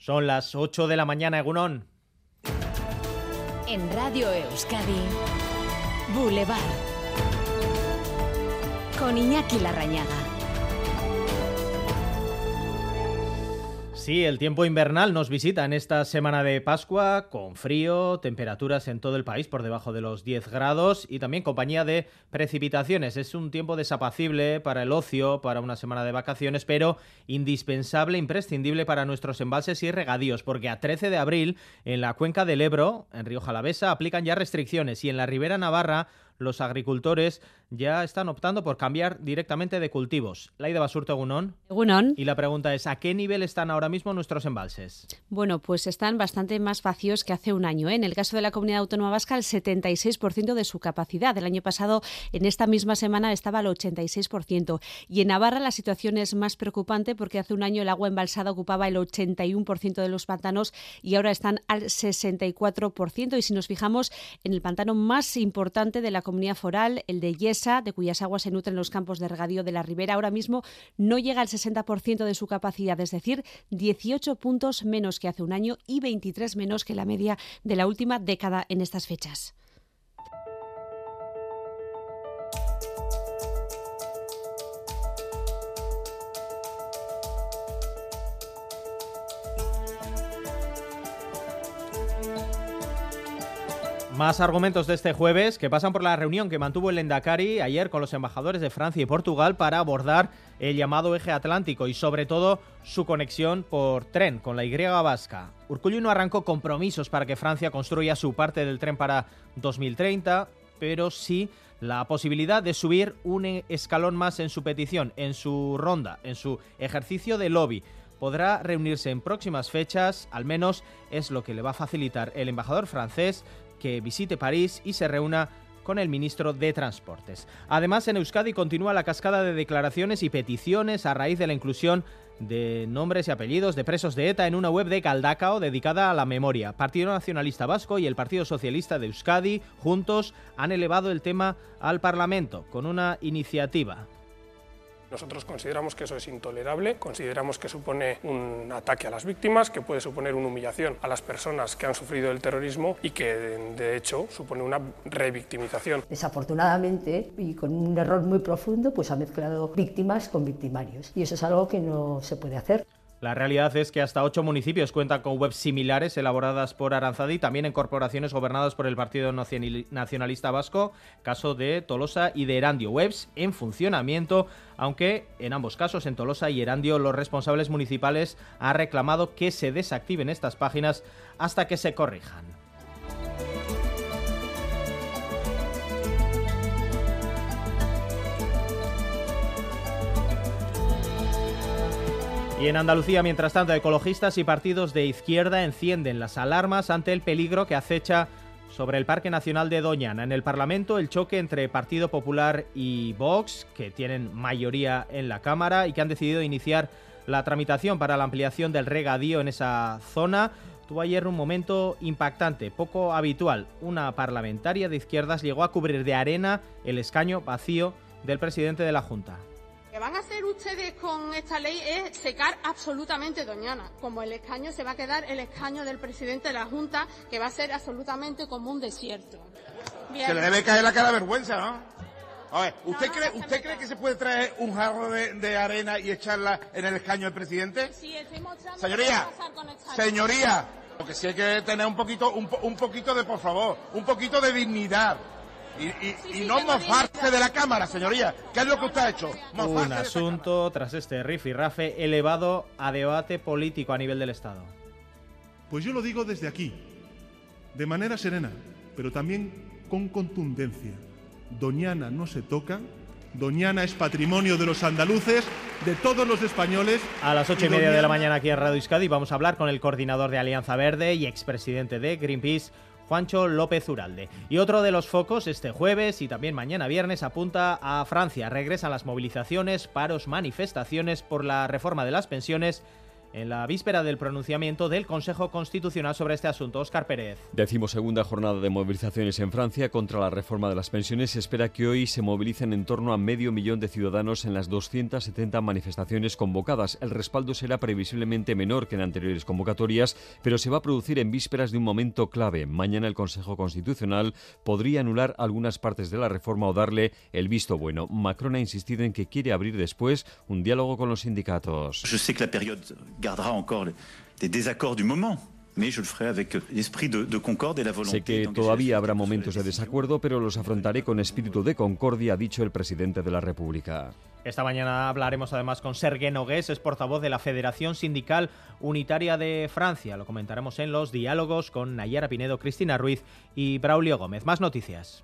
Son las 8 de la mañana, Egunón. En Radio Euskadi, Boulevard. Con Iñaki Larrañaga. Sí, el tiempo invernal nos visita en esta semana de Pascua con frío, temperaturas en todo el país por debajo de los 10 grados y también compañía de precipitaciones. Es un tiempo desapacible para el ocio, para una semana de vacaciones, pero indispensable, imprescindible para nuestros embalses y regadíos, porque a 13 de abril en la cuenca del Ebro, en Río Jalavesa, aplican ya restricciones y en la Ribera Navarra los agricultores ya están optando por cambiar directamente de cultivos. Laida Basurto Gunón. Gunón. Y la pregunta es, ¿a qué nivel están ahora mismo nuestros embalses? Bueno, pues están bastante más vacíos que hace un año. ¿eh? En el caso de la Comunidad Autónoma Vasca, el 76% de su capacidad. El año pasado, en esta misma semana, estaba al 86%. Y en Navarra la situación es más preocupante porque hace un año el agua embalsada ocupaba el 81% de los pantanos y ahora están al 64%. Y si nos fijamos en el pantano más importante de la comunidad foral, el de Yesa, de cuyas aguas se nutren los campos de regadío de la ribera, ahora mismo no llega al 60% de su capacidad, es decir, 18 puntos menos que hace un año y 23 menos que la media de la última década en estas fechas. Más argumentos de este jueves que pasan por la reunión que mantuvo el Endacari ayer con los embajadores de Francia y Portugal para abordar el llamado eje atlántico y sobre todo su conexión por tren con la Y vasca. Urcullu no arrancó compromisos para que Francia construya su parte del tren para 2030, pero sí la posibilidad de subir un escalón más en su petición, en su ronda, en su ejercicio de lobby podrá reunirse en próximas fechas, al menos es lo que le va a facilitar el embajador francés que visite París y se reúna con el ministro de Transportes. Además, en Euskadi continúa la cascada de declaraciones y peticiones a raíz de la inclusión de nombres y apellidos de presos de ETA en una web de Caldacao dedicada a la memoria. Partido Nacionalista Vasco y el Partido Socialista de Euskadi juntos han elevado el tema al Parlamento con una iniciativa nosotros consideramos que eso es intolerable, consideramos que supone un ataque a las víctimas, que puede suponer una humillación a las personas que han sufrido el terrorismo y que de hecho supone una revictimización. Desafortunadamente y con un error muy profundo, pues ha mezclado víctimas con victimarios y eso es algo que no se puede hacer. La realidad es que hasta ocho municipios cuentan con webs similares elaboradas por Aranzadi, también en corporaciones gobernadas por el Partido Nacionalista Vasco, caso de Tolosa y de Erandio. Webs en funcionamiento, aunque en ambos casos, en Tolosa y Erandio, los responsables municipales han reclamado que se desactiven estas páginas hasta que se corrijan. Y en Andalucía, mientras tanto, ecologistas y partidos de izquierda encienden las alarmas ante el peligro que acecha sobre el Parque Nacional de Doñana. En el Parlamento, el choque entre Partido Popular y Vox, que tienen mayoría en la Cámara y que han decidido iniciar la tramitación para la ampliación del regadío en esa zona, tuvo ayer un momento impactante, poco habitual. Una parlamentaria de izquierdas llegó a cubrir de arena el escaño vacío del presidente de la Junta. Lo que van a hacer ustedes con esta ley es secar absolutamente Doñana. Como el escaño se va a quedar el escaño del presidente de la Junta, que va a ser absolutamente como un desierto. Se le debe caer la cara de vergüenza, ¿no? A ver, ¿usted, cree, ¿usted cree que se puede traer un jarro de, arena y echarla en el escaño del presidente? Sí, estoy mostrando señoría, señoría, lo que sí hay que tener un poquito, un, un poquito de, por favor, un poquito de dignidad. Y, no mofarse de la Cámara, señoría. ¿Qué es lo que usted ha hecho? Un asunto, tras este rafe elevado a debate político a nivel del Estado. Pues yo lo digo desde aquí, de manera serena, pero también con contundencia. Doñana no se toca, Doñana es patrimonio de los andaluces, de todos los españoles. A las ocho y, media de la mañana aquí en Radio Euskadi vamos a hablar con el coordinador de Alianza Verde y expresidente de Greenpeace, Juancho López Uralde. Y otro de los focos este jueves y también mañana viernes apunta a Francia. Regresan las movilizaciones, paros, manifestaciones por la reforma de las pensiones en la víspera del pronunciamiento del Consejo Constitucional sobre este asunto. Óscar Pérez. Decimosegunda jornada de movilizaciones en Francia contra la reforma de las pensiones. Se espera que hoy se movilicen en torno a medio millón de ciudadanos en las 270 manifestaciones convocadas. El respaldo será previsiblemente menor que en anteriores convocatorias, pero se va a producir en vísperas de un momento clave. Mañana el Consejo Constitucional podría anular algunas partes de la reforma o darle el visto bueno. Macron ha insistido en que quiere abrir después un diálogo con los sindicatos. Je sais que la période gardera encore des désaccords du moment. Mais je le ferai avec l'esprit de, de concorde et la volonté. Sé que todavía habrá momentos de desacuerdo, pero los afrontaré con espíritu de concordia, ha dicho el presidente de la República. Esta mañana hablaremos además con Sergué Nogués, es portavoz de la Federación Sindical Unitaria de Francia. Lo comentaremos en los diálogos con Nayara Pinedo, Cristina Ruiz y Braulio Gómez. Más noticias.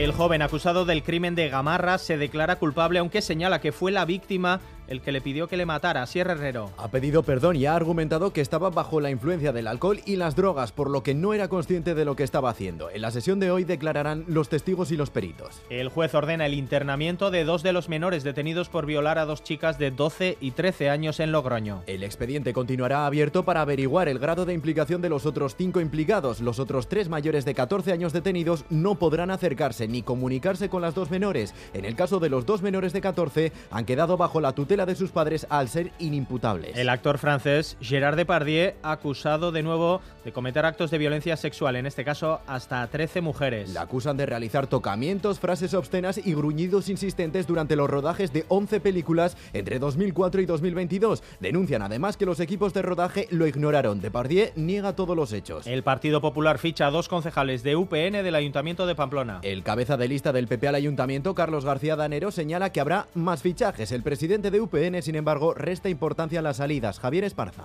El joven acusado del crimen de Gamarra se declara culpable, aunque señala que fue la víctima el que le pidió que le matara, Sierra Herrero. Ha pedido perdón y ha argumentado que estaba bajo la influencia del alcohol y las drogas, por lo que no era consciente de lo que estaba haciendo. En la sesión de hoy declararán los testigos y los peritos. El juez ordena el internamiento de dos de los menores detenidos por violar a dos chicas de 12 y 13 años en Logroño. El expediente continuará abierto para averiguar el grado de implicación de los otros cinco implicados. Los otros tres mayores de 14 años detenidos no podrán acercarse ni comunicarse con las dos menores. En el caso de los dos menores de 14, han quedado bajo la tutela de sus padres al ser inimputables. El actor francés Gérard Depardieu acusado de nuevo de cometer actos de violencia sexual, en este caso hasta 13 mujeres. Le acusan de realizar tocamientos, frases obscenas y gruñidos insistentes durante los rodajes de 11 películas entre 2004 y 2022. Denuncian además que los equipos de rodaje lo ignoraron. Depardieu niega todos los hechos. El Partido Popular ficha a dos concejales de UPN del Ayuntamiento de Pamplona. El cabeza de lista del PP al Ayuntamiento, Carlos García Danero, señala que habrá más fichajes. El presidente de UPN, sin embargo, resta importancia a las salidas. Javier Esparza.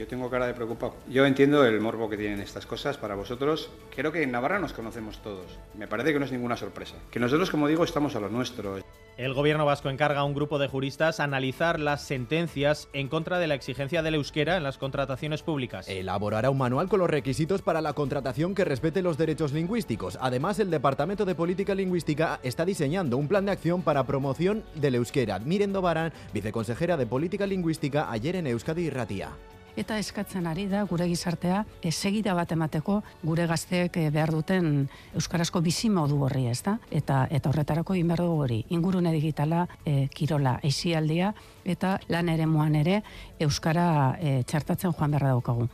Yo tengo cara de preocupado. Yo entiendo el morbo que tienen estas cosas para vosotros. Creo que en Navarra nos conocemos todos. Me parece que no es ninguna sorpresa. Que nosotros, como digo, estamos a lo nuestro. El gobierno vasco encarga a un grupo de juristas analizar las sentencias en contra de la exigencia del euskera en las contrataciones públicas. Elaborará un manual con los requisitos para la contratación que respete los derechos lingüísticos. Además, el Departamento de Política Lingüística está diseñando un plan de acción para promoción del euskera. Miren Dobaran, viceconsejera de Política Lingüística, ayer en Euskadi y Ratia. Eta eskatzen ari da gure gizartea e, segida bat emateko gure gazteek e, behar duten euskarazko bizi modu horri, ez da? Eta eta horretarako egin behar dugu hori. Ingurune digitala, e, kirola, aisialdia eta lan eremuan ere euskara e, txartatzen joan beharra daukagu.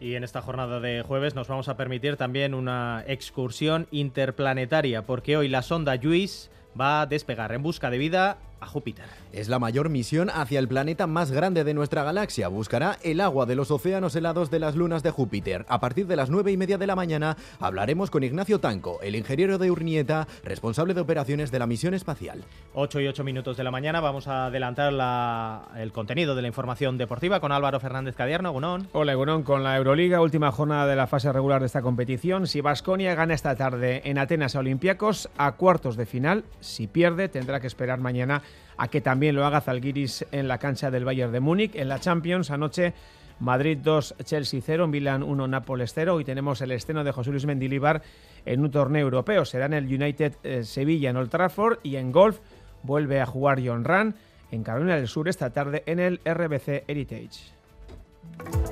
Y en esta jornada de jueves nos vamos a permitir también una excursión interplanetaria, porque hoy la sonda JUICE va a despegar en busca de vida a Júpiter. Es la mayor misión hacia el planeta más grande de nuestra galaxia. Buscará el agua de los océanos helados de las lunas de Júpiter. A partir de las nueve y media de la mañana hablaremos con Ignacio Tanco, el ingeniero de Urnieta, responsable de operaciones de la misión espacial. 8 y 8 minutos de la mañana vamos a adelantar la, el contenido de la información deportiva con Álvaro Fernández Cadierno. Gunón. Hola, Gunón. Con la Euroliga, última jornada de la fase regular de esta competición. Si Basconia gana esta tarde en Atenas a Olympiacos a cuartos de final, si pierde tendrá que esperar mañana a que también lo haga Zalgiris en la cancha del Bayern de Múnich. En la Champions, anoche Madrid 2, Chelsea 0, Milan 1, Nápoles 0. Hoy tenemos el estreno de José Luis Mendilibar en un torneo europeo. Será en el United eh, Sevilla en Old Trafford y en golf vuelve a jugar John Run en Carolina del Sur esta tarde en el RBC Heritage.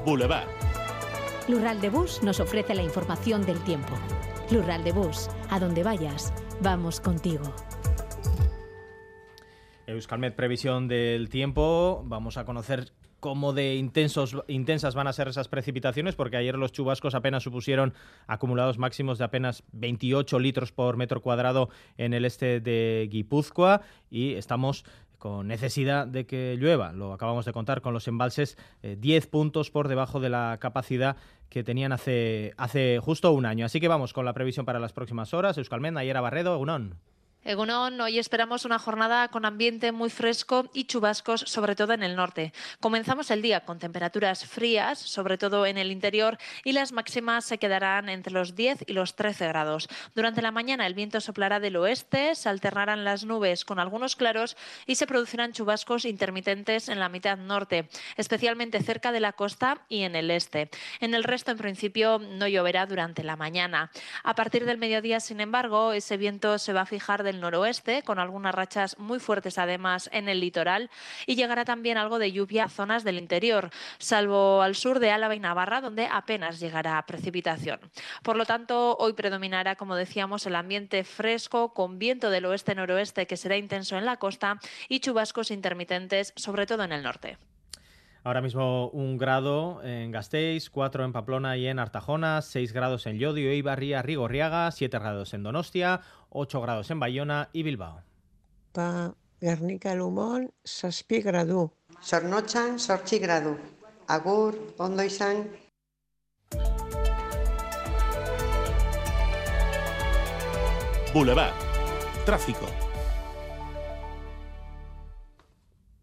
Boulevard. Lural de Bus nos ofrece la información del tiempo. Lural de Bus, a donde vayas, vamos contigo. Euskalmet previsión del tiempo. Vamos a conocer cómo de intensos, intensas van a ser esas precipitaciones, porque ayer los chubascos apenas supusieron acumulados máximos de apenas 28 litros por metro cuadrado en el este de Guipúzcoa y estamos con necesidad de que llueva. Lo acabamos de contar con los embalses, 10 eh, puntos por debajo de la capacidad que tenían hace, hace justo un año. Así que vamos con la previsión para las próximas horas. Euskalmet, Nayera Barredo, Unón. Egunon, hoy esperamos una jornada con ambiente muy fresco y chubascos, sobre todo en el norte. Comenzamos el día con temperaturas frías, sobre todo en el interior, y las máximas se quedarán entre los 10 y los 13 grados. Durante la mañana el viento soplará del oeste, se alternarán las nubes con algunos claros y se producirán chubascos intermitentes en la mitad norte, especialmente cerca de la costa y en el este. En el resto, en principio, no lloverá durante la mañana. A partir del mediodía, sin embargo, ese viento se va a fijar del noroeste, con algunas rachas muy fuertes además en el litoral, y llegará también algo de lluvia a zonas del interior, salvo al sur de Álava y Navarra, donde apenas llegará precipitación. Por lo tanto, hoy predominará, como decíamos, el ambiente fresco, con viento del oeste-noroeste que será intenso en la costa y chubascos intermitentes, sobre todo en el norte. Ahora mismo un grado en Gasteiz, cuatro en Pamplona y en Artajona, seis grados en Llodio, Ibarria, Rigorriaga, siete grados en Donostia, 8 grados en Bayona y Bilbao. Pa Gernika Lumon, saspi gradu. Zornotxan, sortzi gradu. Agur, ondo izan. Boulevard. Tráfico.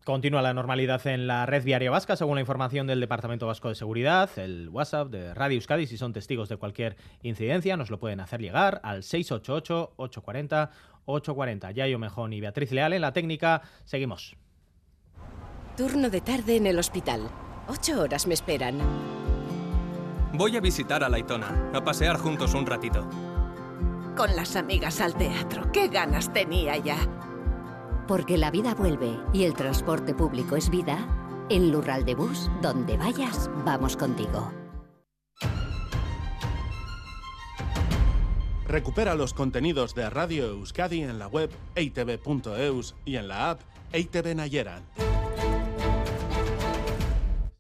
Continúa la normalidad en la red viaria vasca, según la información del Departamento Vasco de Seguridad. El WhatsApp de Radio Euskadi, si son testigos de cualquier incidencia, nos lo pueden hacer llegar al 688-840-840. Yayo Mejón y Beatriz Leal en la técnica. Seguimos. Turno de tarde en el hospital. Ocho horas me esperan. Voy a visitar a Laitona, a pasear juntos un ratito. Con las amigas al teatro. ¡Qué ganas tenía ya! Porque la vida vuelve y el transporte público es vida, en Lural de Bus, donde vayas, vamos contigo. Recupera los contenidos de Radio Euskadi en la web eitv.eus y en la app EITV Nayeran.